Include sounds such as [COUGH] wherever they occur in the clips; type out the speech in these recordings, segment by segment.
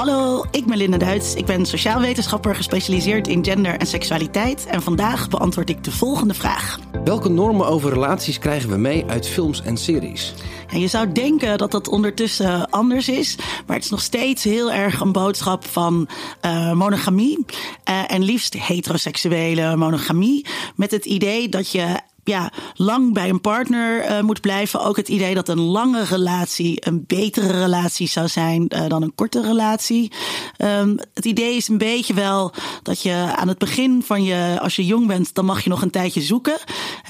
Hallo, ik ben Linda Duits. Ik ben sociaal wetenschapper gespecialiseerd in gender en seksualiteit. En vandaag beantwoord ik de volgende vraag. Welke normen over relaties krijgen we mee uit films en series? En je zou denken dat dat ondertussen anders is, maar het is nog steeds heel erg een boodschap van uh, monogamie. Uh, en liefst heteroseksuele monogamie. Met het idee dat je ja, lang bij een partner uh, moet blijven. Ook het idee dat een lange relatie een betere relatie zou zijn uh, dan een korte relatie. Um, het idee is een beetje wel dat je aan het begin van je, als je jong bent, dan mag je nog een tijdje zoeken.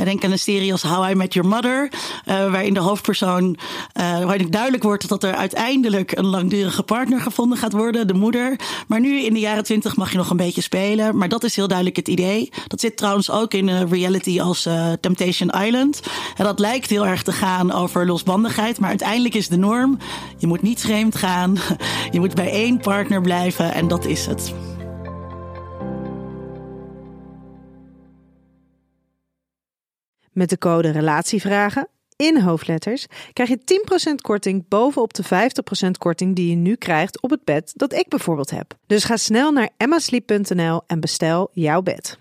Denk aan een serie als How I Met Your Mother, uh, waarin de hoofdpersoon, waarin duidelijk wordt dat er uiteindelijk een langdurige partner gevonden gaat worden, de moeder. Maar nu in de jaren twintig mag je nog een beetje spelen. Maar dat is heel duidelijk het idee. Dat zit trouwens ook in reality als Temptation Island. En dat lijkt heel erg te gaan over losbandigheid, maar uiteindelijk is de norm: je moet niet vreemd gaan, [LAUGHS] je moet bij één partner blijven en dat is het. Met de code Relatievragen in hoofdletters krijg je 10% korting bovenop de 50% korting die je nu krijgt op het bed dat ik bijvoorbeeld heb. Dus ga snel naar emmasleep.nl en bestel jouw bed.